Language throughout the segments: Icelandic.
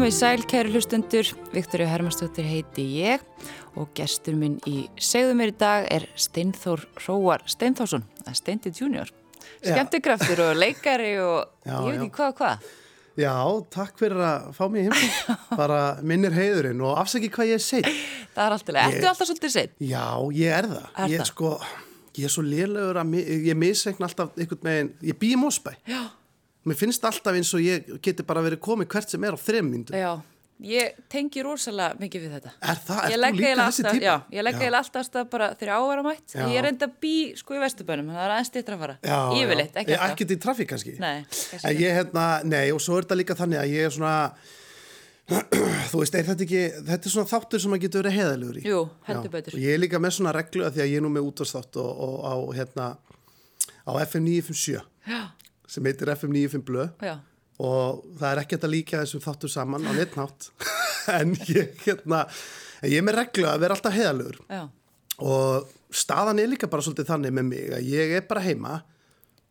Komið sæl, kæru hlustundur, Viktoria Hermansdóttir heiti ég og gestur minn í segðum mér í dag er Steinþór Róar Steinþórsson, Steindi junior. Skemmtikraftur og leikari og já, ég veit ekki hvað og hvað. Já, takk fyrir að fá mig heim, bara minnir heiðurinn og afsaki hvað ég er seitt. Það er alltaf, ertu alltaf svolítið seitt? Já, ég er það. Er ég, það? Sko, ég er svo liðlegur að ég misegna alltaf einhvern veginn, ég bý í Mósbæ. Já. Mér finnst alltaf eins og ég geti bara verið komið hvert sem er á þrem myndu. Já, ég tengi rosalega mikið við þetta. Er það? Legg þú líka þessi alltaf- típa? Já, ég legg eiginlega alltaf stað bara þegar ára mætt. Ég er enda bí sko í Vesturbænum, það er aðeins stýttra að fara. Já, Yfirleitt, ekki alltaf. Ekkert í trafík kannski. Nei, ekki. ég, hérna, nei, og svo er þetta líka þannig að ég er svona, þú veist, er þetta ekki, þetta er svona þáttur sem að getur verið heðalugur í. Jú, heldur betur. Og ég er líka með svona reglu að því að ég er nú með útvarsþátt og, og á, hérna, á FM 957 Já, sem heitir FM 95 blöð já, og það er ekkert að líka þessum þáttur saman á netnátt en ég, hérna, ég er með reglu að vera alltaf heðalugur já, og staðan er líka bara svolítið þannig með mig að ég er bara heima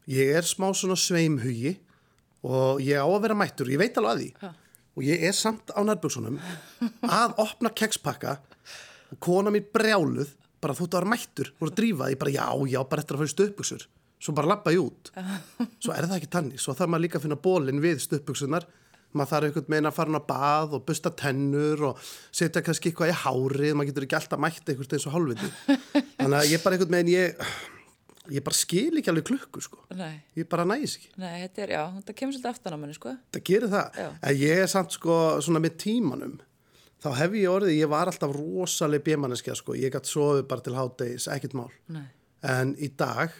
ég er smá svona sveimhugi og ég á að vera mættur, ég veit alveg að því. Já. og ég er samt á nærbuksunum að opna kekspakka og kona mín brjáluð bara þóttu að vera mættur, voru að drífa ég bara já, já, bara eftir að í stöðbuksur svo bara lappa ég út. Svo er það ekki tannig, svo þarf maður líka að finna bólinn við stöðbuksunar maður þarf einhvern veginn að fara hann á bað og busta tennur og setja kannski eitthvað í hárið. Maður getur ekki alltaf mætt einhvern veginn svo hálfviti. Þannig að ég bara einhvern veginn ég, ég bara skil ekki alveg klukku sko. ég bara næs ekki. Nei, þetta er, já, þetta kemur svolítið aftan á manni, sko. það gerir það, Já. en ég er samt sko svona með tímanum. Þá hef ég orðið, ég var alltaf rosaleg bjömanneskja sko, ég gætt sofið bara til hádegis, ekkert mál. Nei, en í dag,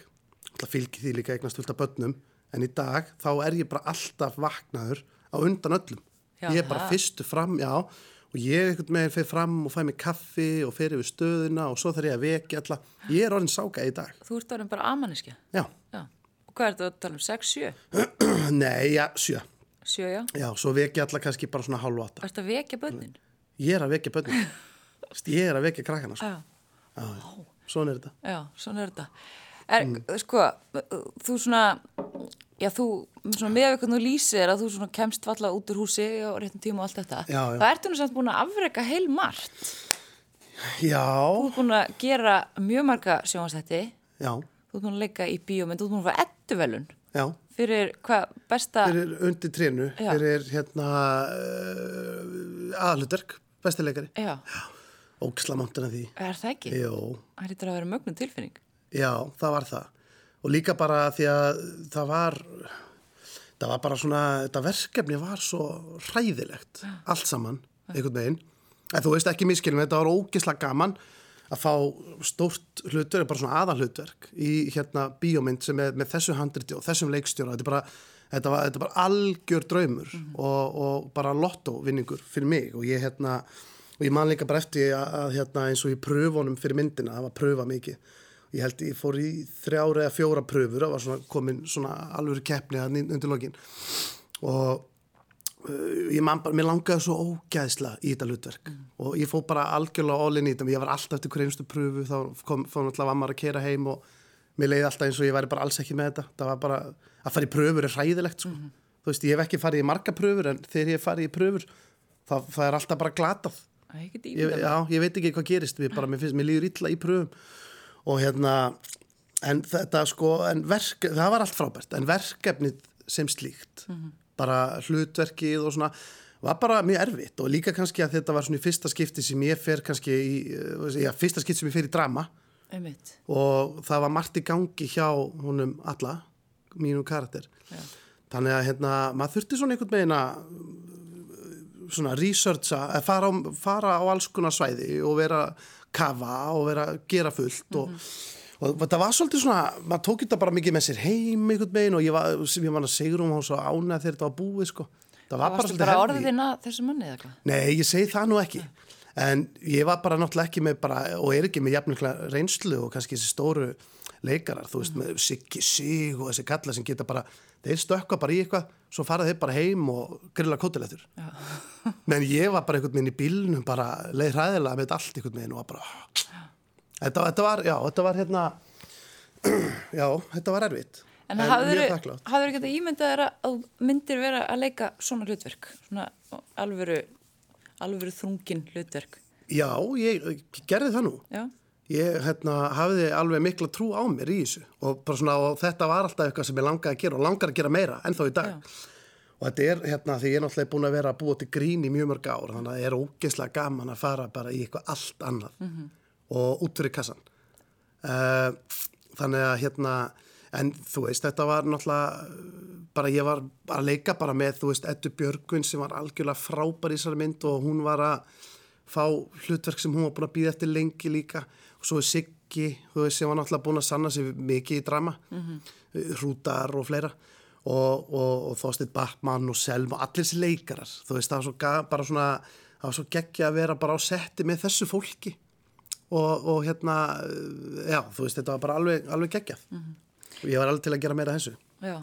alltaf fylgir því líka eignast fullt af börnum, en í dag þá er ég bara alltaf vaknaður á undan öllum, Já, ég er bara það. fyrstu fram, já og ég einhvern veginn fyrir fram og fæ mig kaffi og fer yfir stöðuna og svo þarf ég að vekja alla, ég er orðin sáka í dag þú ert orðin bara amanniski. já, Já, og hvað er þetta að tala um? 6, 7? nei, já, sjö 7, já. já, svo vekja alla kannski bara svona hálf átta Ertu að vekja bönnin? ég er að vekja börnum ég er að vekja krakkana sko. Svona er þetta já, svona er þetta. Er, Mm. sko, þú svona, já, þú, svona með eitthvað þú lýsir að þú svona kemst valla út úr húsi á réttum tíma og allt þetta. Já, já. Það ertu nú samt búin að afreka heil margt. já, Þú ert búin að gera mjög marga sjónastætti. já, Þú ert búin að leika í bíómynd, þú ert búin að fá ettuvelun já fyrir hvað besta... fyrir undir trénu Já. fyrir hérna uh, aðalutverk, bestileikari Já, ógisla máttina því er það ekki? Jó, Það lítur að vera mögnum tilfinning. Já, það var það. Og líka bara því að það var það var bara svona þetta verkefni var svo hræðilegt allt saman, einhvern veginn. En þú veist ekki miskilum, þetta var ógisla gaman að fá stórt hlutverk, bara svona aðalhlutverk í hérna bíómynd sem er með þessu handriti og þessum leikstjóra, þetta er bara þetta var, þetta bara algjör draumur og, og bara lottovinningur fyrir mig. Og ég hérna og ég man líka bara eftir að, að hérna eins og í pröfunum fyrir myndina, það var pröfa mikið ég held ég fór í þrjára eða fjóra pröfur, það var svona komin svona alveg keppni undir lokin. Og uh, ég man bara, mér langaði svo ógæðsla í þetta hlutverk. Og ég fór bara algjörlega all in í þetta, ég var alltaf eftir hverjumstu pröfu, þá kom, fór náttúrulega var maður að kera heim og mér leiði alltaf eins og ég væri bara alls ekki með þetta, það var bara að fara í pröfur er hræðilegt sko, þú veist, ég hef ekki farið í marga pröfur en þegar ég farið í pröfur það, það er alltaf bara glatað. Ég, já, ég veit ekki hvað gerist mér, bara, mér, finnst, mér líður illa í pröfum og hérna en þetta sko, en verk það var allt frábært, en verkefnið sem slíkt, bara hlutverkið og svona, var bara mjög erfitt og líka kannski að þetta var svona í fyrsta skipti sem ég fer kannski í, eh, já, fyrsta skipti sem ég fer í drama Einmitt. og það var margt í gangi hjá honum alla, mínum karakter Já. þannig að hérna, maður þurfti svona einhvern veginn að svona researcha, að fara á, fara á alls konar svæði og vera kafa og vera gera fullt og, og þetta var svolítið svona maður tók þetta bara mikið með sér heim einhvern veginn og ég var, ég var að segja um hún svo ánæð þegar þetta var búið sko það var bara svolítið bara heavy. orðin að þessu manni eða hvað? Nei, ég segi það nú ekki en ég var bara náttúrulega ekki með bara, og er ekki með jafnveiklega reynslu og kannski þessi stóru leikarar, þú veist, með Siggi Sig og þessi kalla sem geta bara þeir stökka bara í eitthvað, svo fara þeir bara heim og grilla kótilettur. Menn ég var bara einhvern veginn í bílnum bara leið hræðilega með allt einhvern veginn og var bara þetta, þetta var, já, þetta var hérna já, þetta var erfitt. En En hafður ekki þetta ímyndað að myndir vera að leika svona hlutverk, svona alvöru, alvöru þrungin hlutverk? Já, ég, ég gerði það nú. Já, Ég hérna, hafiði alveg mikla trú á mér í þessu og, svona, og þetta var alltaf eitthvað sem ég langaði að gera og langar að gera meira ennþá í dag. Já. Og þetta er hérna því ég er náttúrulega búin að vera að búa til grín í mjög mörg ár þannig að það er ógeðslega gaman að fara bara í eitthvað allt annað -hmm. og út fyrir kassan. Uh, þannig að hérna, en þú veist, þetta var náttúrulega bara ég var að leika bara með, þú veist, Eddu Björgvin sem var algjörlega frábær í þessari mynd og hún var að fá hlutverk sem hún var búin að býða eftir lengi líka og svo er Siggi, þú veist, sem var náttúrulega búin að sanna sig mikið í drama. Mm hrútar og fleira. Og, og, og Þorstein Bachmann og Selma og allir þessi leikarar, þú veist, það var svo bara svona, það var svo geggja að vera bara á setti með þessu fólki. Og, og hérna já, þú veist, þetta var bara alveg, alveg geggjað. Og ég var alveg til að gera meira þessu. Já.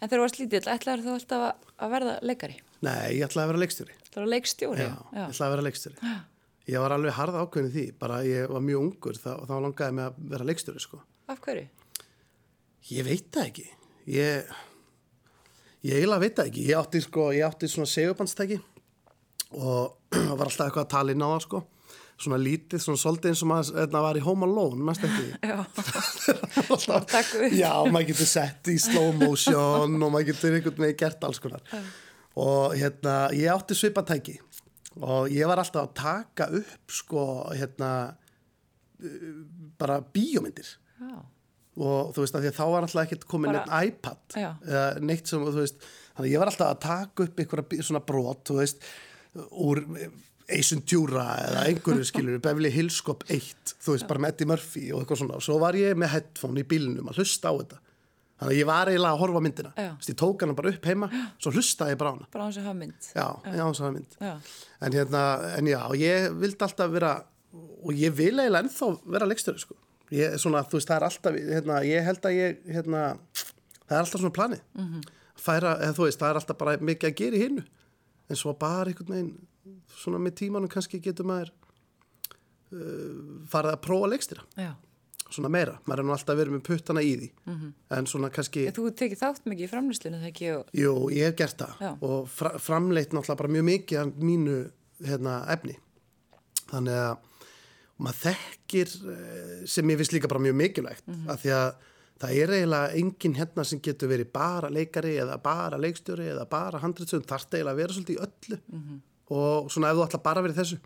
En þegar þú varst lítill, ætlaður þú alltaf að, að verða leikari? Nei, ég ætlaði að vera leikstjóri. Það var leikstjóri? Já, ég ætlaði að vera leikstjóri Ég var alveg harða ákveðin því, bara ég var mjög ungur þá, þá langaði mig að vera leikstjóri sko. Af hverju? Ég veit það ekki Ég Ég eiginlega veit það ekki Ég átti, sko, ég átti svona segubandstæki og var alltaf eitthvað að tala inn á það sko. svona lítið, svona svolítið eins og maður hérna, var í Home Alone, mannst ekki Já, Alltaf- taka upp. Já, maður getur sett í slow motion og maður getur einhvern veginn gert alls konar og hérna, ég átti svipatæki og ég var alltaf að taka upp sko, hérna uh, bara bíómyndir. Já, og þú veist að því að þá var alltaf ekkert komin Bara- einn iPad Já. eða neitt sem, þú veist þannig að ég var alltaf að taka upp einhverja svona brot, þú veist úr Ace Ventura eða einhverju skilur, Beverly Hills Cop 1 þú veist, bara með Eddie Murphy og eitthvað svona. Og svo var ég með headphone í bílnum að hlusta á þetta þannig að ég var eiginlega að horfa myndina. Veist, ég tók hana bara upp heima, svo hlustaði ég bara á hana. Bara á hans að hafa mynd. já, já, það var mynd. Já. en hérna, en já, ég vildi alltaf vera og ég vil eiginlega ennþá vera leikstöru sko. Ég, svona, veist, það er alltaf, hérna, ég held að ég hérna, það er alltaf svona planið. Mm -hmm. færa, eða veist, það er alltaf bara mikið að gera í hinnu en svo bara einhvern veginn svona með tímanum kannski getur maður uh, farið að prófa leikstýra. Já. Svona meira, maður er nú alltaf verið með puttana í því. En svona kannski Þú tekið þátt mikið í framlýslinu þegar ekki og... Jú, ég hef gert það. Já. og fra framleitt náttúrulega bara mjög mikið af mínu hérna, efni. Þannig að maður þekkir eh, sem ég finnst líka bara mjög mikilvægt. Mm að því að það er eiginlega enginn hérna sem getur verið bara leikari eða bara leikstjóri eða bara handritsönd þarf eiginlega að vera svolítið í öllu. Og svona ef þú ætla bara að vera þessu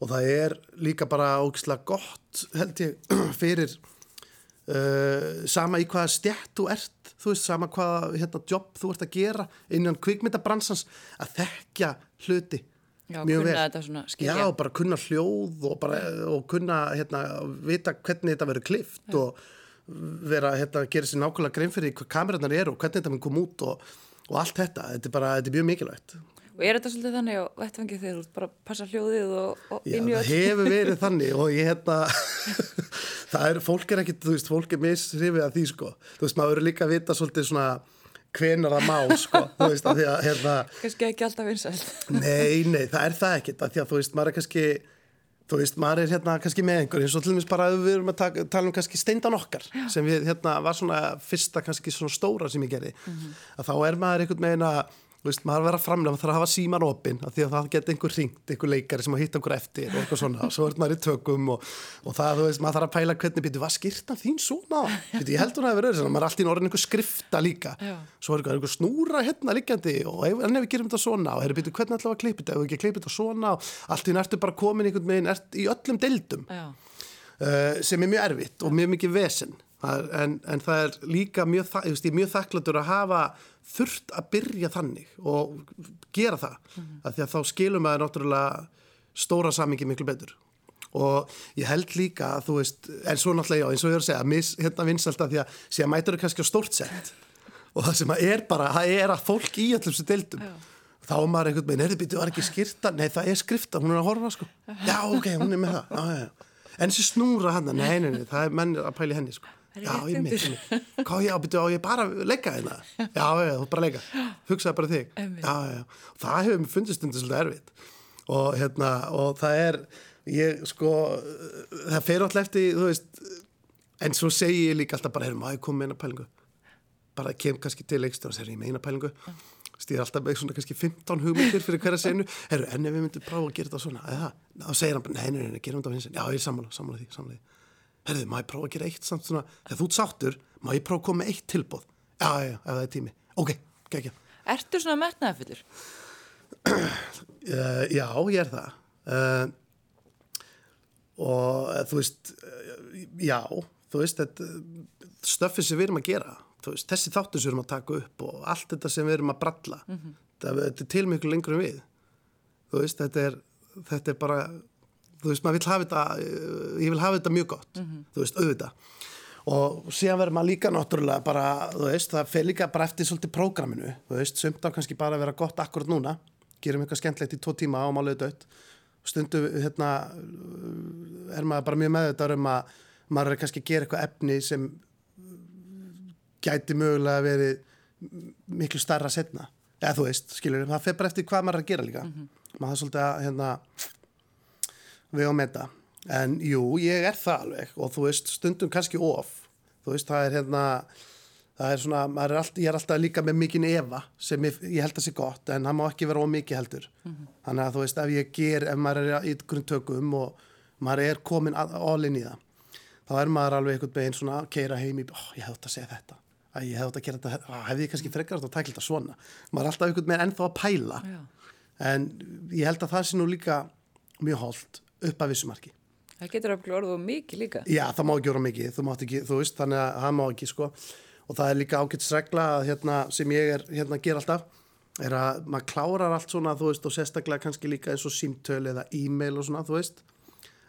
og það er líka bara ógislega gott held ég fyrir uh, sama í hvaða stjætt þú ert þú veist sama hvaða hérna, jobb þú ert að gera innan kvikmyndabransans að þekkja hluti Já, mjög vel. Já, bara kunna hljóð og, bara, og kunna hérna, vita hvernig þetta verður klift og vera hérna, gera sér nákvæmlega grein fyrir hvað kamerarnar eru og hvernig þetta mun koma út og, og allt þetta, þetta er bara þetta er mjög mikilvægt Og er þetta svolítið þannig á vettfangi þegar þú bara að passa hljóðið og, og Já, inn í það hefur verið þannig og ég hérna það er, fólk er ekkit, þú veist, fólk er misrifið að því sko, þú veist, maður verður líka að vita svolítið svona hvenar það má sko, þú veist, að því að hérna Kannski ekki alltaf vinsælt. Nei, nei, það er það ekkert að því að þú veist, maður er kannski þú veist, maður er hérna kannski með einhver eins og til dæmis bara að við erum að taka, tala um kannski steindan okkar sem við hérna var svona fyrsta kannski svona stóra sem ég gerði að þá er maður einhvern veginn að veist, maður verður að framlega, maður þarf að hafa síman opinn af því að það geti einhver ringt, einhver leikari sem að hitta einhver eftir og eitthvað svona og svo er maður í tökum og, og það, veist, maður þarf að pæla hvernig býtu, hvað skýrtan þín svona? Býtu, ég held hún að vera öðru, maður er alltaf í orðin einhver skrifta líka Já. svo er einhver, snúra hérna líkjandi og en ef við gerum þetta svona og hefur býtu, hvernig ætlaðu að klippa þetta, ef við ekki klippa þetta svona og allt í nættu bara komin einhvern veginn í öllum deildum uh, sem er mjög erfitt og mjög mikið vesen það en, en það er líka mjög, er mjög þakkláttur að hafa þurft að byrja þannig og gera það. Mm -hmm. því að þá skilum maður náttúrulega stóra samingi miklu betur. Og ég held líka að þú veist en svo náttúrulega já, eins og ég er að segja mis, hérna vinsalt að því að sé að mætur er kannski á stórt sett og það sem að er bara, það er að fólk í öllum sem deildum. Þá er maður einhvern veginn, er þið býttu, var ekki skýrta nei það er skrifta, hún er að horfa sko. Já ok, hún er með það. Já, já, já. en þessi snúra hann, nei, nei, nei, það er menn að pæli henni sko Já, ég undir. mitt, hvað já, býttu á ég bara leika hérna, já, já, þú bara leika. Hugsaði bara þig, já, já, já. Það hefur mér fundist undir svolítið erfitt. Og hérna, og það er ég sko, það fer alltaf eftir, þú veist en svo segi ég líka alltaf bara, heyrðum, að ég kom með eina pælingu? Bara kem kannski til leikstjóra og segir ég meina pælingu. Stýr alltaf með svona kannski 15 hugmyndir fyrir hverja senu, herru, en ef við myndum prófa að gera þetta svona, eða, þá segir hann bara, nei, nei, nei, gerum þetta á hins já, ég er sammála, sammála því, sammála því herru, má ég prófa að gera eitt samt svona þegar þú ert sáttur, má ég prófa að koma eitt tilbóð já, já, já, ef það er tími, ok, ekki Ertu svona metnaðafullur? Uh, já, ég er það. Uh, og uh, þú veist já, þú veist þetta, stöfið sem við erum að gera veist, þessi þáttur sem við erum að taka upp og allt þetta sem við erum að bralla mm -hmm. þetta, þetta er til miklu lengur en við. Þú veist, þetta er þetta er bara, þú veist, maður vil hafa þetta uh, ég vil hafa þetta mjög gott mm -hmm. þú veist, auðvitað og síðan verður maður líka náttúrulega bara, þú veist, það fer líka bara eftir svolítið prógraminu, þú veist, sumt á kannski bara að vera gott akkurat núna gerum eitthvað skemmtlegt í tvo tíma á máliðu dött stundu hérna er maður bara mjög meðvitað um að maður er kannski að gera eitthvað efni sem gæti mögulega verið miklu starra setna eða þú veist, skilur, það fer bara eftir hvað maður er að gera líka mm -hmm. maður er svolítið að hérna, við á meta en jú, ég er það alveg. Og þú veist, stundum kannski of. Þú veist, það er hérna það er svona, er alltaf, ég er alltaf líka með mikinn Eva sem ég, ég held að sé gott en það má ekki vera ómikið heldur. Mm -hmm. þannig að þú veist, ef ég ger, ef maður er í grunntökum og maður er komin all-in í það þá er maður alveg einhvern veginn svona að keira heim í, oh, ég hef þetta að segja þetta. Að ég hef þetta að gera þetta, hefði ég kannski frekar að tækla þetta svona, maður er alltaf einhvern veginn ennþá að pæla. Já. en ég held að það sé nú líka mjög holdt upp af vissumarki Það getur að orða mikið líka. Já, það má ekki orða mikið, þú mátt ekki, þú veist þannig að það má ekki sko. Og það er líka ágættisregla hérna, sem ég er hérna að gera alltaf er að maður klárar allt svona veist og sérstaklega kannski líka eins og símtöl eða e-mail og svona þú veist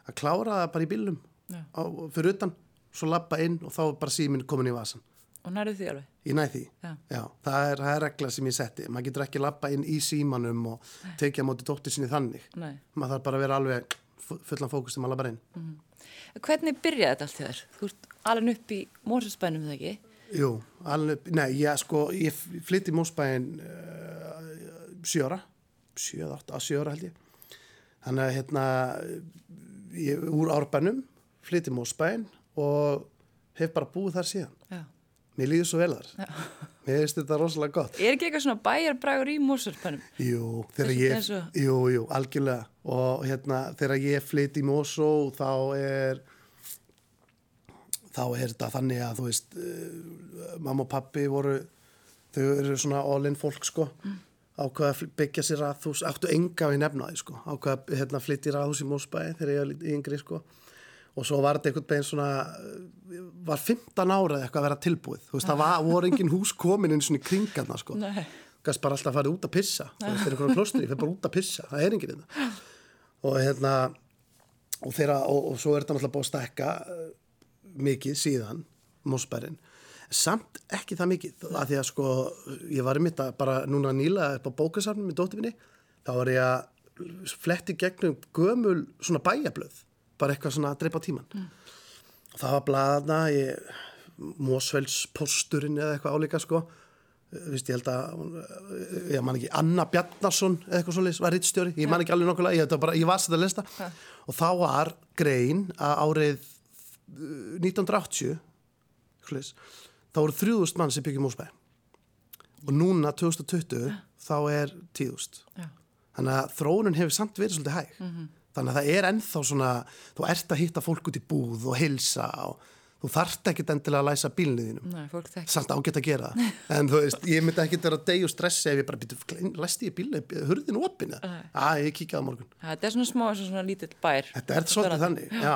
að klára það bara í bílum á, fyrir utan, svo lappa inn og þá er bara síminn komin í vasan Og nærðu því alveg? Ég næ því, Já. já, það er, það er regla sem ég setti, maður getur ekki lappa inn í símanum og tekja móti dóttir sinni þannig, Nei. maður þarf bara að vera alveg fullan fókus til maður lappa inn Hvernig byrjaði þetta allt þér? Þú ert alveg upp í Mórsspænum þegar ekki? Jú, alveg, nei, ég sko, ég flytti í Mósbæin uh, sjöra, sjöða, átta, sjöra held ég. Þannig að hérna, ég úr árbænum, flytti í Mósbæin og hef bara búið þar síðan. Já. Mér líður svo vel þar. Mér finnst þetta rosalega gott. Er ekki eitthvað svona bæjarbrægur í Mórsspænum? Jú, þegar ég, jú, jú, algjörlega. Og hérna, þegar ég flytti í Mósó, þá er, þá er þetta þannig að, þú veist, uh, mamma og pappi voru, þau eru svona all-in fólk, sko. Ákveða að byggja sér raðhús, áttu enga við nefnaði, sko. Ákveða að hérna, flytti í raðhús í Mósbæði þegar ég var yngri, sko. Og svo var þetta einhvern veginn svona, uh, var 15 ára eitthvað að vera tilbúið. Þú veist, það var, voru engin hús komin eins og í kringarna, sko Nei. gæst bara alltaf að fara út að pissa þeir eru einhverjum klostri, ég fer bara út að pissa það er enginn þetta og hérna og, þeirra, og, og svo er þetta náttúrulega búið að stekka uh, mikið síðan Mósbærin, samt ekki það mikið, af því að sko ég var í mitt að bara núna nýla upp á bókasafnum með dóttifinni, þá var ég að fletti gegnum gömul svona bæjablöð, bara eitthvað svona að dreipa tíman mm. það var blaðna ég, Mósfellsposturinn eða eitthvað álíka sko Vist, ég held að ég man ekki, Anna Bjarnarsson eitthvað svolítið, var rittstjóri, ég man ekki alveg nokkulega ég, bara, ég var að þetta lista Ja. og þá var grein að árið uh, 1980 slis, þá voru 3000 mann sem byggjum úsbæ og núna 2020 þá er 10.000 Já. þannig að þróunum hefur samt verið svolítið hæg. Þannig að það er ennþá svona þú ert að hitta fólk út í búð og hilsa og þú þarft ekkit endilega að læsa bílniðinum samt ágætt að gera en þú veist, ég myndi ekki vera deyja og stressi ef ég bara býtu, læsti ég bíl hurðinu opinu, að ég kíkja á morgun. Þetta er svona smá svona lítill bær. þetta er svolítið þannig, já.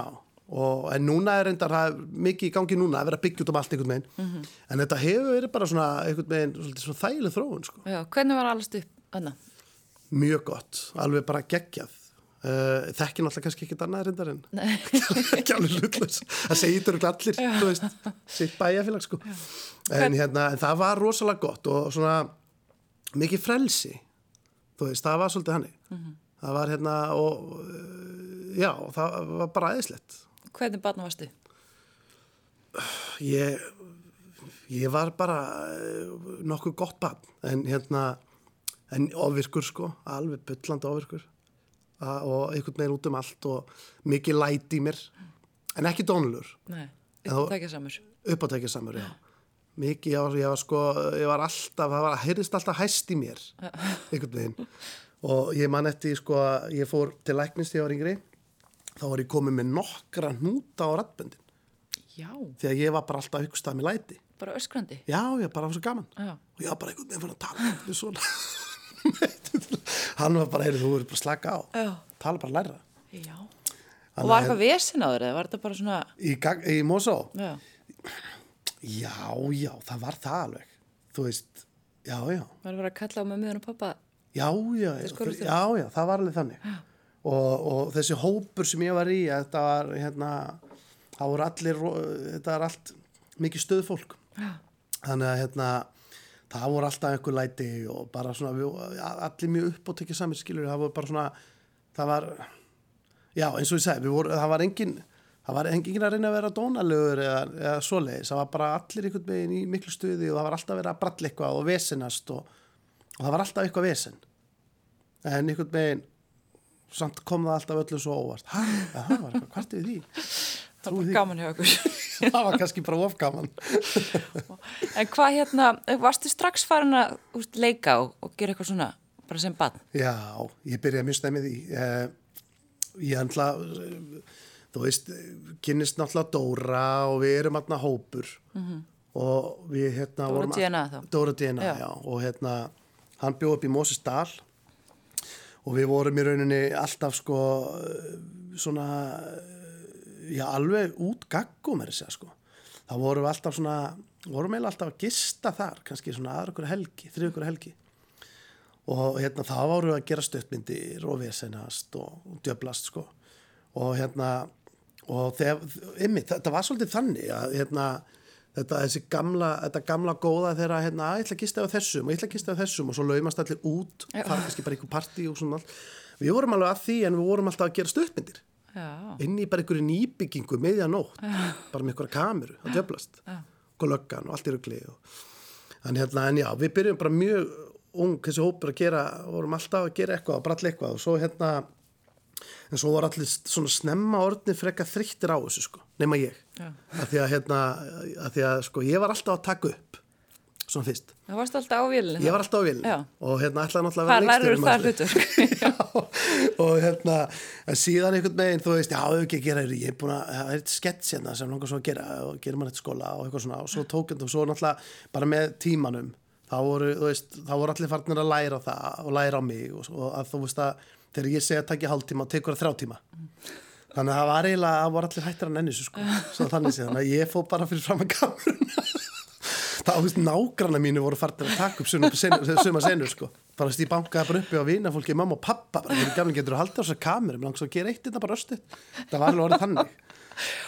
og, en núna er reyndar það mikið í gangi núna að vera út um allt einhvern veginn. Mhm. en þetta hefur verið bara svona einhvern veginn svona þægileg þróun sko. Já, hvernig var allast upp þarna? mjög gott, alveg bara geggjað uh, þekki náttúrulega kannski ekkert annað reyndar en ekki alveg hlutlaus. Það segir þetta allir, veist sitt bæjarfélag sko. En, hérna, en það var rosalega gott og svona mikið frelsi veist, það var svolítið hannig Mhm. það var hérna og uh, já, það var bara aðeinslegt Hvernig barna varstu? ég ég var bara uh, nokkuð gott barn en hérna en ofirkur sko, alveg byllandi ofirkur og einhvern veginn út um allt og mikið læti í mér en ekki dónulur Nei, Já. upptækja samur. uppátækja samur, já mikið, ég var, ég var sko, ég var alltaf, það var, heyrðist alltaf hæst í mér, einhvern veginn. Og ég man eftir, sko, ég fór til læknins þegar ég var yngri, þá var ég komið með nokkra hnúta á rattböndin. Já, Því að ég var bara alltaf ykkur stað með læti. bara öskrandi. Já, ég bara var svo gaman. Já. Og ég var bara einhvern veginn fyrir að tala svona. Hann var bara, heyrðu, þú verður bara að slaka á. Já. Tala bara læra. Já. Og var að- eitthvað vesen á þér eða var þetta bara svona, Í, gag- í Mosó? já, Já, já, það var það alveg. Þú veist, já, já. var að vera að kalla á mömmuðan og pappa? Já, já, já, skólastofu? já, já, það var alveg þannig. Og, og þessi hópur sem ég var í, þetta var, hérna, það voru allir, þetta var allt mikið stöðfólk. Já. Þannig að, hérna, það voru alltaf einhver læti og bara svona, við, allir mjög upp og tekið saman, skilur, það voru bara svona, það var, já, eins og ég segi, voru, það var engin, það var engin að reyna að vera dónalegur eða, eða svoleiðis, það var bara allir einhvern veginn í miklu stuði og það var alltaf verið að bralla eitthvað og vesenast og, og það var alltaf eitthvað vesen. En einhvern veginn, samt kom það alltaf öllu svo óvart. Hæ, það var eitthvað, hvart við því? Það var gaman hjá okkur. það var kannski bara ofgaman. en hvað hérna, varstu strax farin að úst, leika og, og gera eitthvað svona, bara sem bann? Já, ég byrjaði mjög stemmið í. Eh, ég ætla, þú veist, kynnist náttúrulega Dóra og við erum alltaf hópur og við hérna Dóra DNA þá? Dóra DNA, Já. já. og hérna hann bjóð upp í Mósesdal og við vorum í rauninni alltaf sko svona já, alveg út gaggum er þess að sko. Það vorum við alltaf svona, vorum eiginlega alltaf að gista þar, kannski svona aðra ykkur helgi, þrjú ykkur helgi og hérna þá voru við að gera stöttmyndir og vesenast og, og djöblast sko og hérna og þegar, ymmið, þetta var svolítið þannig að hérna þetta þessi gamla, þetta gamla góða þegar hérna, að ég ætla að gista á þessum og ég ætla að gista á þessum og svo laumast allir út Já. fara kannski bara ykkur partí og svona allt við vorum alveg að því en við vorum alltaf að gera stöttmyndir Já. inn í bara einhverju nýbyggingu miðja nótt, bara með einhverja kameru að djöblast, Já. og allt í og en hérna, en já, við byrjum bara mjög ung þessi hópur að gera, vorum alltaf að gera eitthvað og bralla eitthvað og svo hérna en svo var allir svona snemma orðni frekka þrýttir á þessu sko, nema ég að því að hérna, að því að sko ég var alltaf að taka upp svona fyrst, Það varst alltaf á vélina. ég var alltaf á vilni Já. og hérna ætlaði náttúrulega að vera það og hérna síðan einhvern veginn, þú veist, já, ef ekki að gera ég er búin að, það er eitt skets hérna sem langar svo að gera og gerir mann eitt skóla og eitthvað svona og svo tók þetta og svo náttúrulega bara með tímanum þá voru, þú veist, þá voru allir farnir að læra það og læra á mig og, og að þú veist að þegar ég segja að takja hálftíma og tekur það þrjá tíma. Þannig að það var eiginlega, það voru allir hættir að nenni sko, þannig að ég fó bara fyrir fram að kameruna það, þú veist, nágrana mínu voru farnir að taka upp suma senur, sko bara veist, ég bankaði bara uppi á vina fólki, mamma og pappa bara, hvernig gamlega getur þú haldið á þessar kameru mér langs að gera eitt þetta bara östu það var alveg orðið þannig,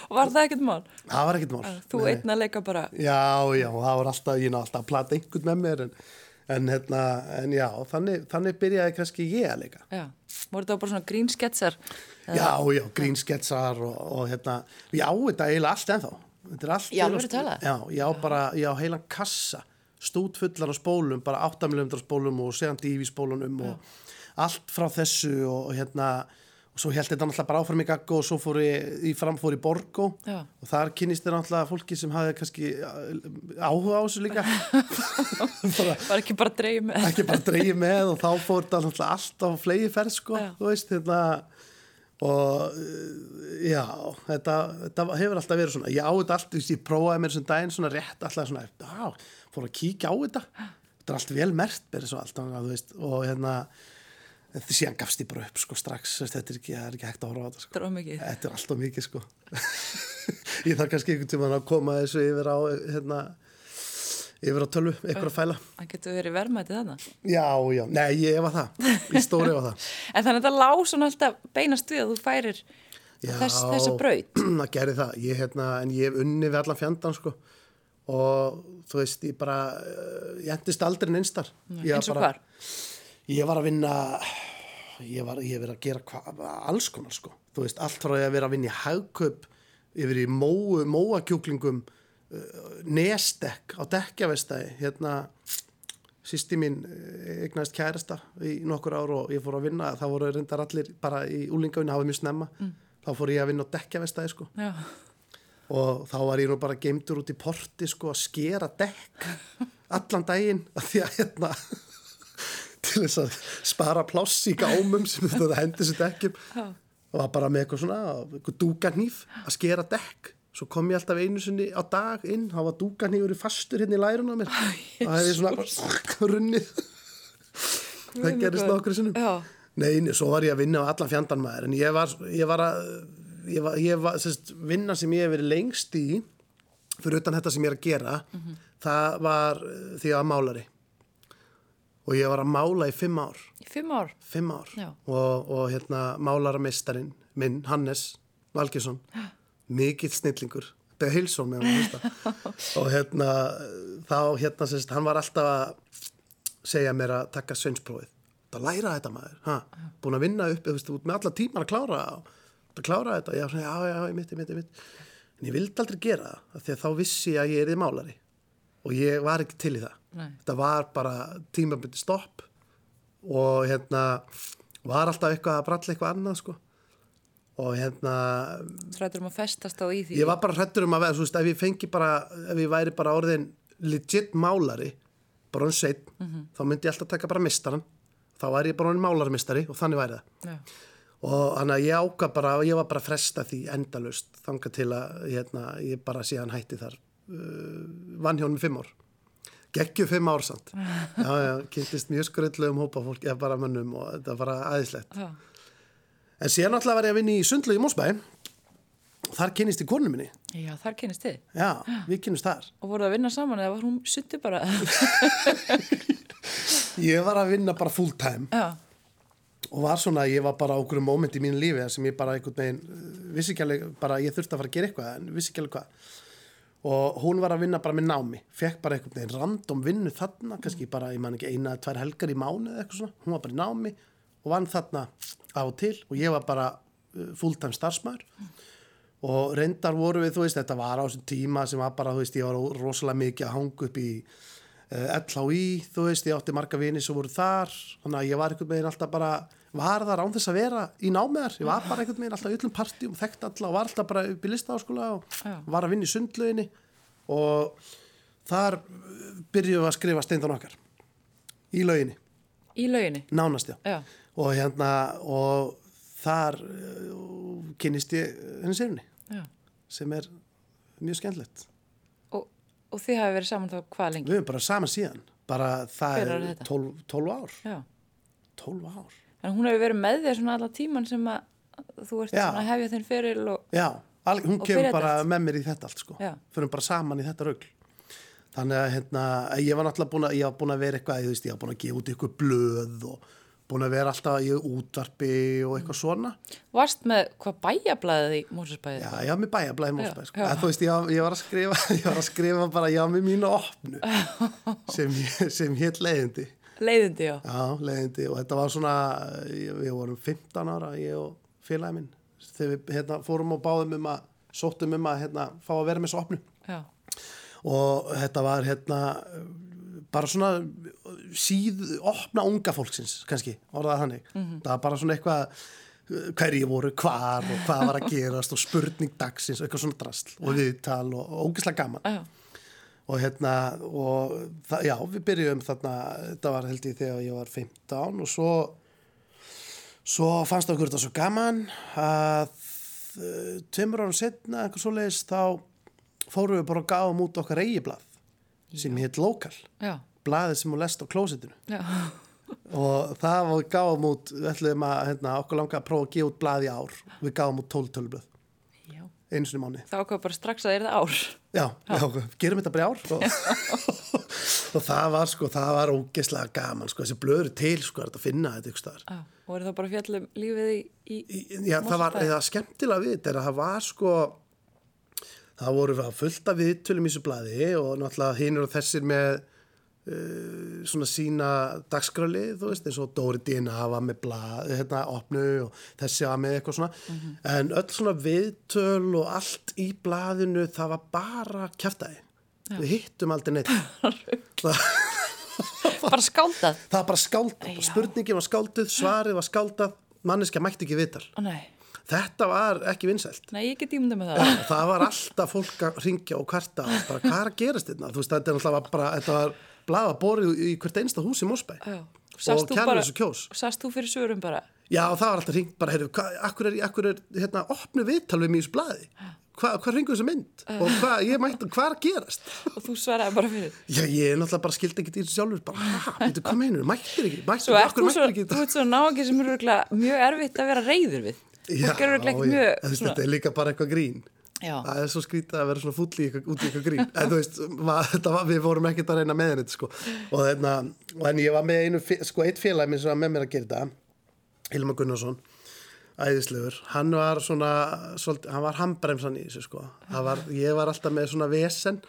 Og var það ekkert mál? það var ekkert mál Þú Nei. einn að leika bara, Já, já, og það var alltaf, ég ná alltaf að plata einhvern með mér en, en, hérna, en já, þannig, þannig byrjaði kannski ég að leika. já, voru það bara svona grínsketsar? Já, já, grínsketsar og, og hérna, ég á þetta eiginlega allt ennþá. Þetta er allt. Talað? Já, ég á bara, ég á heilan kassa, stút fullan á spólum, bara 8 mm spólum og segjandi dífi spólunum og allt frá þessu og, og hérna, og svo held þetta náttúrulega bara áfram í gaggo og svo fór ég í framfór í Borgó Já. og þar kynist þér náttúrulega fólki sem hafði kannski áhuga á þessu líka bara, Var ekki bara dreig með? ekki bara dreigið með og þá fór þetta náttúrulega allt á flegi ferð sko, Já. þú veist þetta og uh, já þetta, þetta hefur alltaf verið svona. Ég á þetta allt, ég prófaði mér sem daginn svona rétt alltaf svona, já, fór að kíkja á þetta. Þetta er allt vel mert berið svo allt, þú veist, og hérna þetta síðan gafst ég bara upp sko strax þetta er ekki, er ekki hægt að horfa á þetta sko. Þetta er er alltaf mikið sko. Ég þarf kannski einhvern tímann að koma þessu yfir á hérna, yfir á tölvu, að fæla Það getur verið verðmætið þarna. Já, já, nei, ég efa það, ég stóri efa það. En þannig að þetta lá svona alltaf beinast við að þú færir Já, þess, þessa braut. það gerði það, ég, hérna, en ég hef unni við allan fjandan, sko, og þú veist, ég bara, uh, ég endist aldrei neinstar. Ég var Eins og hvar? Ég var að vinna, ég var, ég verið að gera hva, alls konar, sko. Þú veist, allt frá því að vera að vinna í hagkaup, yfir í móakjúklingum, uh, nesdekk á dekkjavestæði, hérna, sýsti mín eh, eignaðist kærasta í nokkur ár og ég fór að vinna, það voru reyndar allir bara í úlingavinni, hafa mjög snemma, þá fór ég að vinna á dekkjavestæði, sko. Já, og þá var ég nú bara geimtur út í porti sko að skera dekk allan daginn að því að hérna til þess að spara pláss í gámum sem þetta hendi sér dekkjum. Og var bara með eitthvað svona eitthvað dúgarnýf að skera dekk svo kom ég alltaf einu sinni á dag inn þá var dúgarnýfur fastur hérna í lærun á mér. Og það hefði svona runnið. Það gerist nokkru sinnum. Já. Nei, nei, svo var ég að vinna á allan fjandan maður. En ég var, ég var að ég var, ég var sérst, vinna sem ég hef verið lengst í fyrir utan þetta sem ég er að gera það var eh, því að málari. Og ég var að mála í fimm ár. Í fimm ár. fimm ár. Og, og hérna málaramistarinn minn, Hannes Valgesson mikill snillingur. Beða hilsón með hann og hérna þá hérna sérst, hann var alltaf að segja mér að taka sveinsprófið að læra þetta maður, ha, búin að vinna upp veist, út með alla tímar að klára að klára þetta, já, já, já, ég mitt, ég mitt, ég mitt. En ég vildi aldrei gera það því að þá vissi ég að ég er í málari. Og ég var ekki til í það. Nei. þetta var bara tímabundi stopp og hérna var alltaf eitthvað að bralla eitthvað annað sko og hérna Þrættur um að festast á í því. ég var bara hrættur um að vera, þú veist, ef ég fengi bara ef ég væri bara orðin legit málari bara um sveit þá myndi ég alltaf taka bara mistaran þá væri ég bara orðin málarmistari og þannig væri það Já. og þannig að ég áka bara og ég var bara fresta því endalust þanga til að hérna, ég bara síðan hætti þar uh, vann hjá hann fimm ár geggju fimm ár samt já, já, kynntist mjög skröldlegum hópa fólk eða bara mönnum og þetta var bara aðeinslegt. En síðan alltaf var ég að vinna í Sundlu í Mósbæ þar kynnist ég konu minni. Já, þar kynist þið. já, við kynnist þar. Og voruð að vinna saman eða var hún suttu bara? ég var að vinna bara full time. Já. og var svona, ég var bara á okkur moment í mínu lífi sem ég bara einhvern veginn uh, vissi ekki alveg, bara ég þurfti að fara að gera eitthvað en vissi ekki alveg hvað. Og hún var að vinna bara með námi. Fekk bara einhvern veginn random vinnu þarna kannski bara, ég man ekki, eina eða tvær helgar í mánu eða eitthvað svona, hún var bara í námi og vann þarna af og til og ég var bara uh, fulltime starfsmæður og reyndar voru við, þú veist, þetta var á þessum tíma sem var bara, þú veist, ég var rosalega mikið að hanga upp í uh, LHI, þú veist, ég átti marga vini sem voru þar, þannig að ég var einhvern veginn alltaf bara, var þar án þess að vera í námiðar, ég var bara einhvern veginn alltaf í öllum partjum, þekkt alla og var alltaf bara upp í listaháskóla og var að vinna í sundlöginni og þar uh, byrjuðum við að skrifa steindan okkar í löginni, Í lauginni. nánast já Já. og hérna og þar uh, kynnist ég henni sérunni Já. sem er mjög skemmtilegt Og, og þið hafi verið saman þá hvað lengi? við erum bara saman síðan bara það Hvenær er er þetta? 12, 12 ár Já. 12 ár En hún hefur verið með þér svona alla tíman sem að þú ert Já. svona að hefja þinn fyrir og... já, al, hún kemur bara með mér í þetta allt sko Já. fyrir bara saman í þetta raugl þannig að hérna, ég var náttúrulega búin að ég var búin að vera eitthvað, ég veist, ég var búin að gefa út eitthvað blöð og búin að vera alltaf í útvarpi og eitthvað svona Varst með hvað bæjablaðið í Mósusbæðið? Já, ég var með bæjablaði Mósbæ sko. já. að, Þú veist, ég, ég var að skrifa ég var að skrifa bara, ég var með mínu opnu sem, sem hétt leiðindi Leiðindi, já. Já, leiðindi og þetta var svona við vorum 15 ára, ég og félagi minn þegar við hérna, fórum og báðum um að sóttum um að hérna, fá að vera með þessu opnu Já. Og þetta var hérna bara svona síð opna unga fólksins kannski, orðað þannig. Það var bara svona eitthvað hverju voru hvar og hvað var að gerast og spurning dagsins eitthvað svona drasl og viðtal og, ógislega gaman. Já. og hérna og það, já, við byrjuðum þarna þetta var held ég þegar ég var 15 og svo svo fannst okkur þetta svo gaman að uh, tveimur árum setna eitthvað svo leiðist þá fórum við bara að gáum út okkar eigi blað sem hétt Lokal Já. blaðið sem hún lest á klósitinu Já. og það var gáum út við ætlum að hérna, okkur langa að prófa að gefa út blað í ár við gáum út 12 tölublöð Já. einu sinni í mánu þá kom bara strax að það er það ár Já, já, gerum þetta bara ár og, og það var sko, það var ógeðslega gaman sko, þessi blöður til sko, að finna þetta ykkur staðar. Já. og er það bara fjallum lífið í, í... Já, það var, skemmtilega við þetta að það var sko, það voru að fullta viðtölum í þessu blaði og náttúrulega hinur og þessir með uh, svona sína dagskrali, þú veist, eins og Dóri Dina var með blað, hérna, opnu og þessi var með eitthvað svona, en öll svona viðtöl og allt í blaðinu, það var bara kjaftaði. Við hittum aldrei neitt. það, bara skáldað það var bara skáldað, Já. spurningin var skálduð, svarið var skáldað, manneskja mætti ekki viðtal. Ó, nei. Þetta var ekki vinsælt. Nei, ég get ímynda með það. það var alltaf fólk að ringja og kvarta bara hvað er að gerast þetta þú veist þetta er alltaf bara þetta var blaða borið í hvert einsta hús í Mósbæ Já. og kærleis og kjós. Sast þú fyrir sögurum bara? já það var alltaf ringt bara heyrðu, hvað, akkur er, akkur er hérna, opnu viðtal við þessu blaði? Hva, hvað ringur þessu mynd? Og hvað, ég mætti, hvað er að gerast? Og þú svaraði bara fyrir. já ég er náttúrulega bara skildi ekki í þessu sjálfur bara, hæ, veitu hvað meinur, mættir ekki? Mættir, akkur mættir ekki þú ert svo nági sem er örugglega mjög erfitt að vera reyður við. Já, mjög þetta er líka bara eitthvað grín. Já. það er svo skrítið að vera svona fúll í eitthvað, út í eitthvað grín. En þú veist, mað, var, við vorum ekkert að reyna með henni sko. og þarna, og en ég var með einu, sko, eitt félag minn sem var með mér að gera þetta Hilma Gunnarsson æðislegur, hann var svona svolítið, hann var handbremsan í þessu sko. Var, ég var alltaf með svona vesen.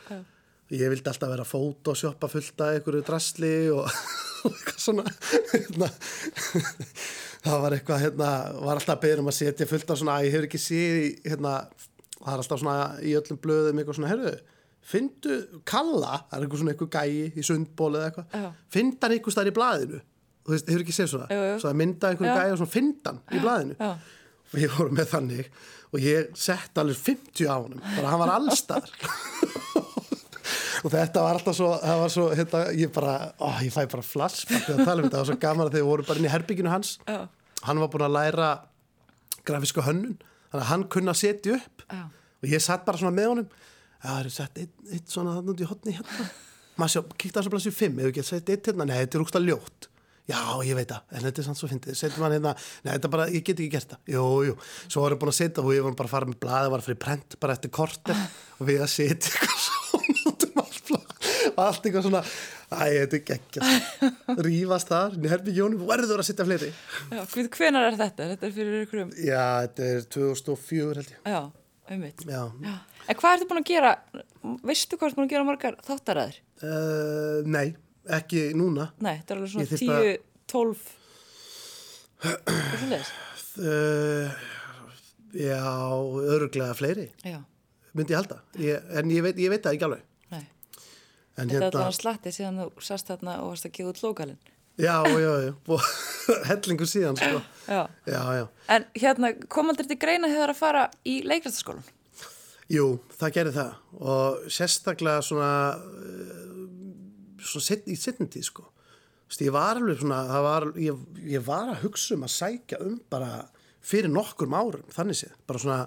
Ég vildi alltaf vera fót og sjoppa fullt af einhverju drasli og, og eitthvað svona. Hérna, það var eitthvað hérna, var alltaf beða um að setja fullt af svona, ég hefur ekki séð í, hérna, það er alltaf svona í öllum blöðum eitthvað svona, herru fyndu kalla, það er eitthvað svona eitthvað gæi í sundból eða eitthvað. Fynda hann einhver staðar í blaðinu. Þú veist, hefur ekki séð svona, Jú, jú. svo að mynda einhverju gæi og svona fynda hann í blaðinu. Já. og ég voru með þannig og ég sett alveg 50 á honum bara hann var allstar og þetta var alltaf svo var svo, hérna, ég bara ó, ég fæ bara að tala um þetta. Það var svo gaman að þegar við vorum bara inn í herbygginu hans. Já. hann var búin að læra grafísku hönnun. Þannig að hann kunna setja upp. Já. og ég satt bara svona með honum. Það eru sett eitt, eitt svona þannig út í hotni hérna? Maður sjá, kíkta þessu blæsju fimm hefur ekki sett eitt hérna, nei, þetta er úrst að ljótt. Já, ég veit það, en þetta er samt svo fyndið. Setjum hann hérna, nei, þetta bara, ég get ekki gert það. Jú, jú, svo vorum við búin að setja og ég var bara að fara með blaði, var fyrir prent bara eftir korter. Og við að setja eitthvað svona út um allt blað og allt eitthvað svona, æ, þetta er geggjast rífast þar, herbygjónum verður að setja fleiri Já, hvenar er þetta? Þetta er fyrir ykkur um, já, þetta er 2004 held ég já, Já. En hvað ertu búin að gera, veistu hvað ertu búin að gera margar þáttaræður? Uh, nei, ekki núna Nei, þetta er alveg svona þyrfti 10, 12, hvað er það? Já, öruglega fleiri Já, myndi ég halda, ég, en ég veit, ég veit það ekki alveg. En Þetta hérna, alltaf slatti síðan þú sast þarna og varst að gefa út lókalinn. já, já, já hellingu síðan sko. Já. já, já, En hérna, kom aldrei til greina þegar að fara í leikræstaskólan? jú, það gerir það og sérstaklega svona uh, svona set, í tíð sko Vist, ég var alveg svona var, ég, ég var að hugsa um að sækja um bara fyrir nokkur árum þannig séð, bara svona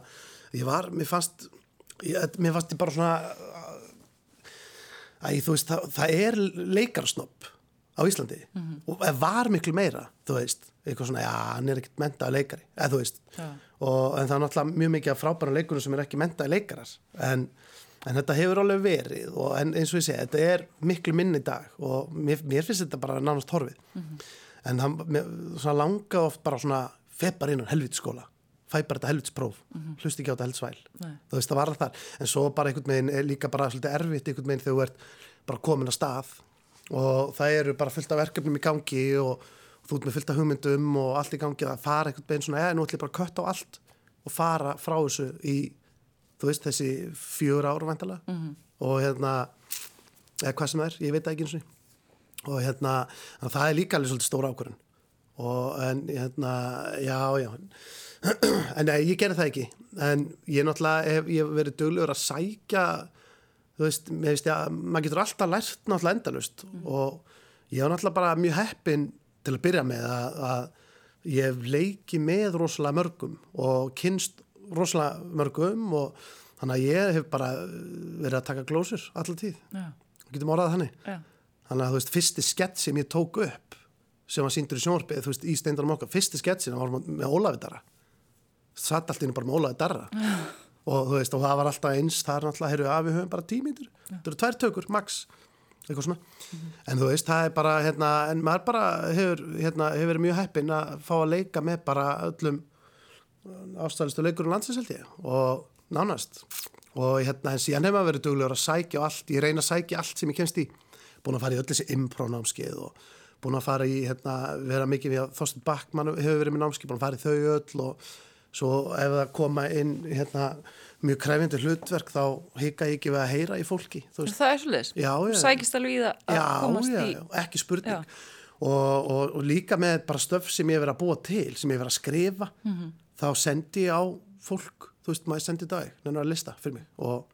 ég var, mér fannst ég, mér fannst ég bara svona Æ, þú veist, það, það er leikarsnopp á Íslandi. Og það var miklu meira, þú veist. Eitthvað svona, já, hann er ekkert mentaði leikari eða þú veist, Já. og, en það er náttúrulega mjög mikið af frábæra leikunum sem er ekki mentaði leikarar. En, en þetta hefur alveg verið og en, eins og ég segi, þetta er miklu minni í dag og mér, mér finnst þetta bara nánast horfið. En hann, mér, svona langa oft bara svona feppar innan helvitskóla fæ bara þetta helvitspróf, hlusti ekki á þetta Nei. þú veist það var þar. En svo bara einhvern veginn er líka bara svolítið erfitt einhvern veginn þegar þú ert bara komin að stað. Og það eru bara fullt af verkefnum í gangi og, og þú ert með fullt af hugmyndum og allt í gangi. Að fara einhvern veginn svona eða nú ætlum ég bara að kötta á allt og fara frá þessu í þú veist þessi fjör ára væntalega -hmm. og hérna eða hvað sem það er, ég veit það ekki eins og og hérna, það er líka alveg svolítið stóra ákvörðun og en hérna, já, já. En nei, ég gerði það ekki. En ég náttúrulega hef, ég hef verið duglegur að sækja þú veist, mér veist ég að maður getur alltaf lært náttúrulega endalust og ég var náttúrulega bara mjög heppin til að byrja með að, að ég hef leikið með rosalega mörgum og kynst rosalega mörgum og þannig að ég hef bara verið að taka glósur allar tíð, Já, getum orðað þannig. Já, þannig að þú veist, fyrsti skett sem ég tók upp sem var síndur í sjónvarpið, þú veist, í steindarum okkar fyrsti skett sem var með Ólafi Darra. Satt allt inn bara með Ólafi Darra. Og þú veist, og það var alltaf eins það er náttúrulega, heyrðu, að við höfum bara tímíndur það eru tvær tökur, max. Eitthvað svona, en þú veist, það er bara hérna, en maður bara hefur hérna, hefur verið mjög heppinn að fá að leika með bara öllum ástæðlistu leikurinn landsins held ég. Og nánast. Og hérna, en síðan hefur maður verið duglegur að sækja allt, ég reyna að sækja allt sem ég kemst í. Búin að fara í öll þessi imprónámskeið og búin að fara í, hérna, vera mikið við að Þorsten Backmann hefur verið með námskeið, búin að fara í þau öll og svo ef það koma inn hérna, mjög kræfindi hlutverk þá hika ég ekki við að heyra í fólki það er svolítið. Sækist alveg í það að já, komast já, í. já, ekki spurning og, og, og líka með bara stöf sem ég verið að búa til sem ég verið að skrifa Mhm. þá sendi ég á fólk, þú veist, maður sendi dag nennar að lista fyrir mig og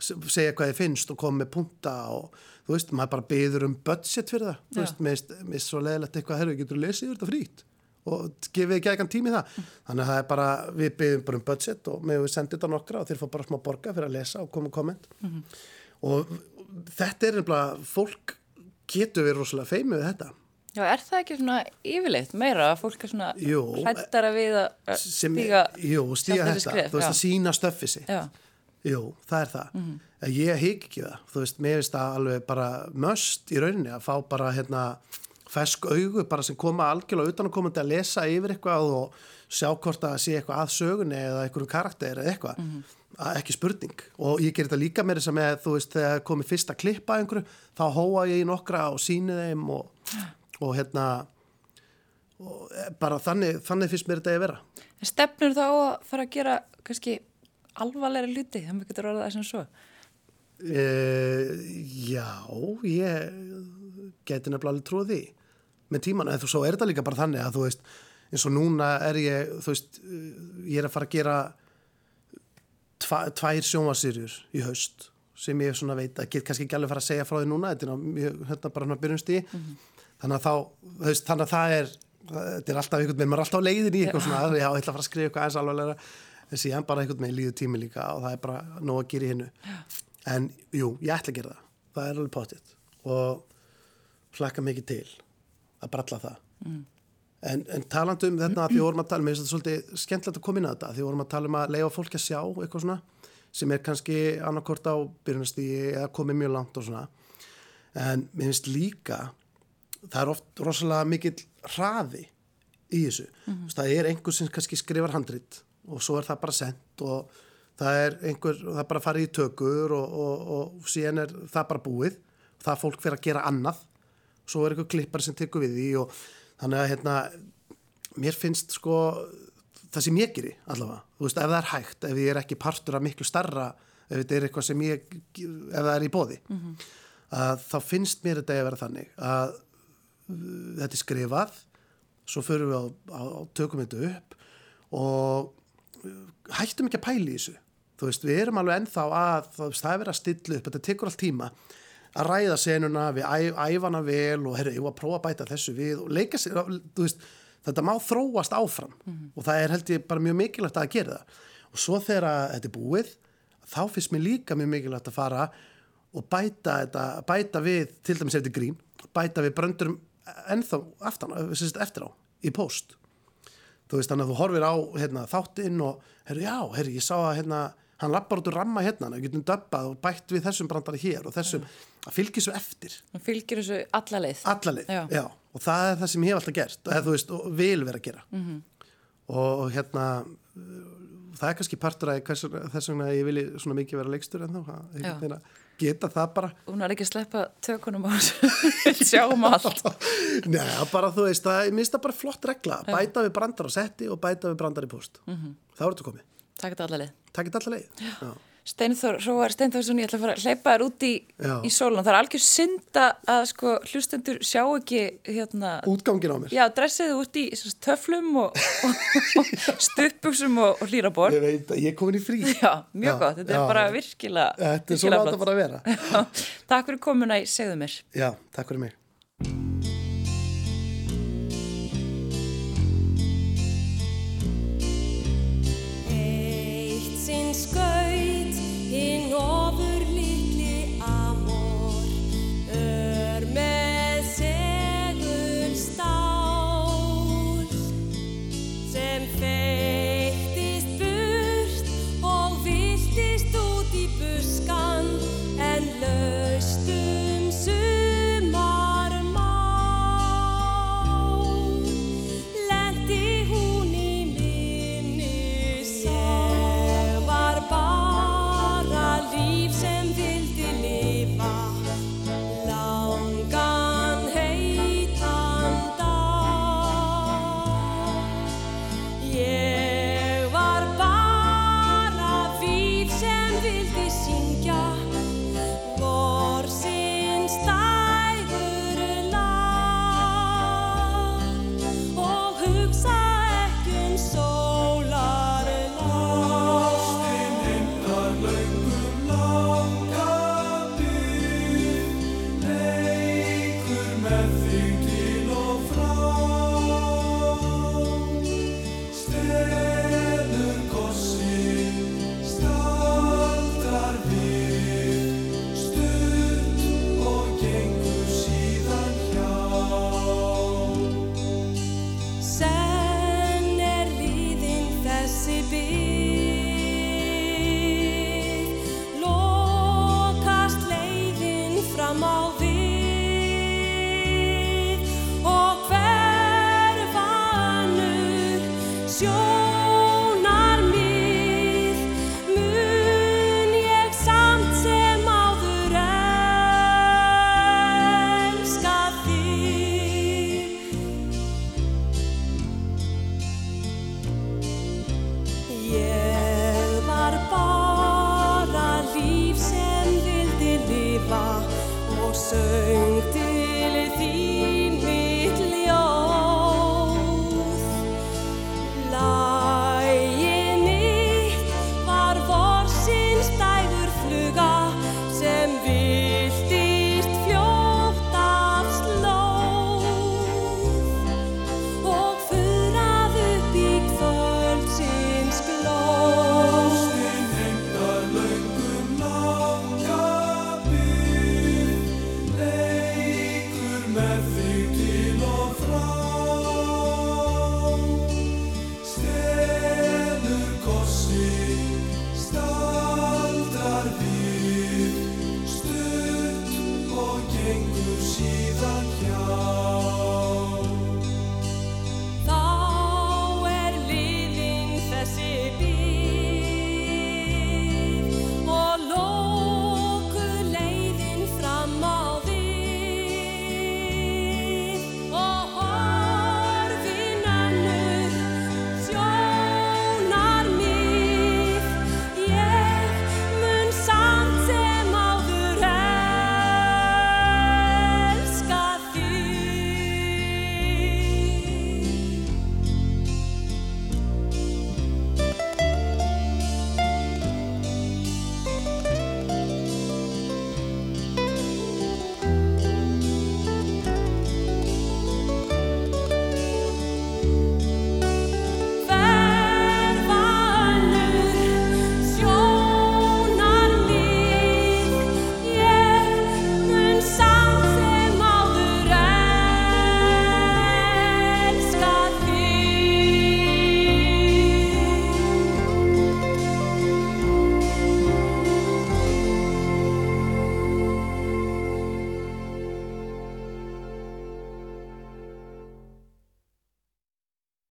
segja hvað ég finnst og koma með punta og þú veist, maður bara byður um budget fyrir það, þú Já. veist, mér finnst svo leðilegt eitthvað, herru, getur þú lesið yfir þetta frýtt og gefið ekki eitthvað tími það. Þannig að það er bara, við byðum bara um budget og við sendið þetta nokkra og þeir fá bara smá borga fyrir að lesa og koma komment. Og þetta er nefnilega fólk getur verið rosalega feimið við þetta. Já, er það ekki svona yfirleitt meira að fólk er svona Jú. hrættara við að stíga jú, stíga þetta, þú veist að sína stöffi sig Já, jú, það er það. En ég hygg ekki það, þú veist, mér finnst það alveg bara möst í rauninni að fá bara hérna fesk augu bara sem koma algjörlega utan að koma til að lesa yfir eitthvað og sjá hvort að sé eitthvað að sögunni eða einhverjum karakter eða eitthvað. Að ekki spurning. Og ég ger þetta líka með þess að þú veist þegar komið fyrsta klippa einhverju þá hóa ég í nokkra og síni þeim og, og hérna og eh, bara þannig, þannig finnst mér þetta að vera. Stefnur þá að fara að gera kannski alvarlega hluti, það maður getur orðað það sem svo. Uh, já, ég geti nefnilega alveg því með tíman, en þú svo er þetta líka bara þannig að þú veist, eins og núna er ég þú veist, eh, ég er að fara að gera tva, tvær sjónvarsýrjur í haust sem ég svona veit að get kannski ekki alveg fara að segja frá því núna, þetta er hérna bara hann byrjumst í þannig að þá, þú veist, þannig að það er þetta er alltaf einhvern veginn, maður er alltaf leiðin í eitthvað svona, já, ég ætla að fara að skrifa eitthvað aðeins alvarlega en síðan bara einhvern veginn líður tími líka og það er bara nóg að gera í hinnu en jú, ég ætla að gera það. Það er alveg pottitt og hlakka mikið til að bralla það. Mm. en, en talandi um þetta því vorum að tala, mér finnst þetta svolítið skemmtilegt að koma inn að þetta, því vorum að tala um að leifa fólki að sjá eitthvað svona, sem er kannski annarkort á byrjunastígi eða komið mjög langt og svona. En mér finnst líka það er oft rosalega mikill hraði í þessu. Mm -hmm. það er einhver sem kannski skrifar handrit og svo er það bara sendt og það er einhver, það er bara farið í tökur og, og, og síðan er það bara búið. Það er fólk fyrir að gera annað. Svo er einhver klippar sem tekur við því og þannig að hérna mér finnst sko það sem ég geri allavega, þú veist, ef það er hægt ef ég er ekki partur af miklu starra ef þetta er eitthvað sem ég ef það er í bóði að þá finnst mér þetta að vera þannig að uh, þetta er skrifað svo förum við á, á, á tökum þetta upp og hættum ekki að pæla í þessu. Þú veist, við erum alveg ennþá að veist, það er verið að stilla upp, þetta tekur allt tíma að ræða senuna, við æfana vel og herru, ég var að prófa að bæta þessu við og leika sér, þú veist þetta má þróast áfram og það er held ég bara mjög mikilvægt að gera það. Og svo þegar þetta er búið þá finnst mér líka mjög mikilvægt að fara og bæta, þetta, bæta við til dæmis ef þetta er grín, bæta við bröndurum ennþá aftan, eftir á í post þú veist þannig að þú horfir á hérna, þáttinn og herru já, herru ég sá að hérna, hann lappar út úr ramma hérna við getum döbbað og bætt við þessum brandari hér og þessum, að fylgja svo eftir Það fylgir þessu alla leið. allalið, Já. já. og það er það sem ég hef alltaf gert eða þú veist, og vil vera að gera -hmm. og hérna það er kannski partur hvers, þess vegna ég vilji svona mikið vera leikstur en þá, Já. Geta það bara. Hún er ekki að sleppa tökunum á sjáum allt. Nei, bara þú veist, það, minnst það bara flott regla. Bæta við brandar á setti og bæta við brandar í post -hmm. þá er þetta komið, Takk takk þetta alla leið. Já. Steinþór, Róar Steinþórsson, ég ætla að fara að hleypa þér út í, í sólun. Það er algjör synda að sko hlustendur sjá ekki hérna, útgangin á mér já, dressið út í töflum og, og, og stuppuksum og, og hlýraborð. ég veit að ég er komin í frí Já, mjög Já, gott, þetta já. er bara virkilega, þetta er átt að bara að vera Já, Takk fyrir komuna í segðu mér. já, takk fyrir mig